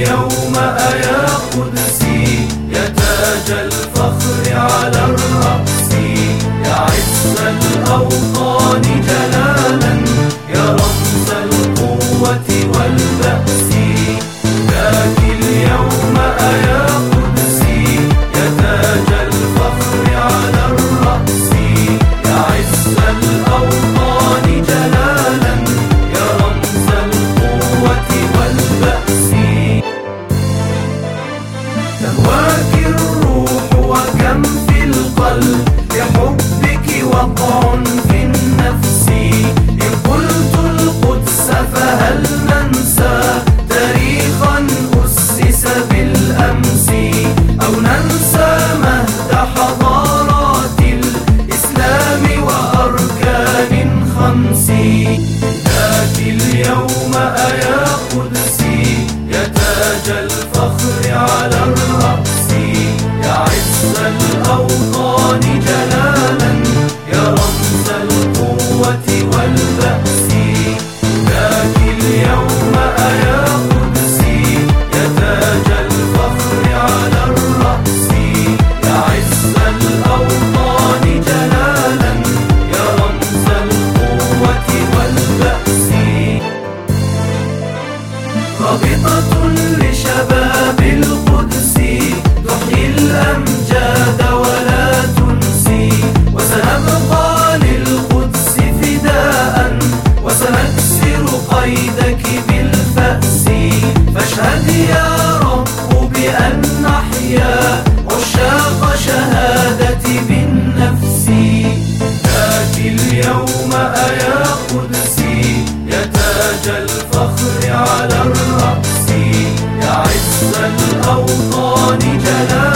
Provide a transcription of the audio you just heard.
اليوم أيا قدسي يا تاج الفخر على الرأس يا عز الأوطان Tell فإذاك بالفأس. فاشهد يا رب بأن نحيا عشاق شهادة بالنفس. ذاك اليوم أيا قدسي يا تاج الفخر على الرأس. يا عز الأوطان جلال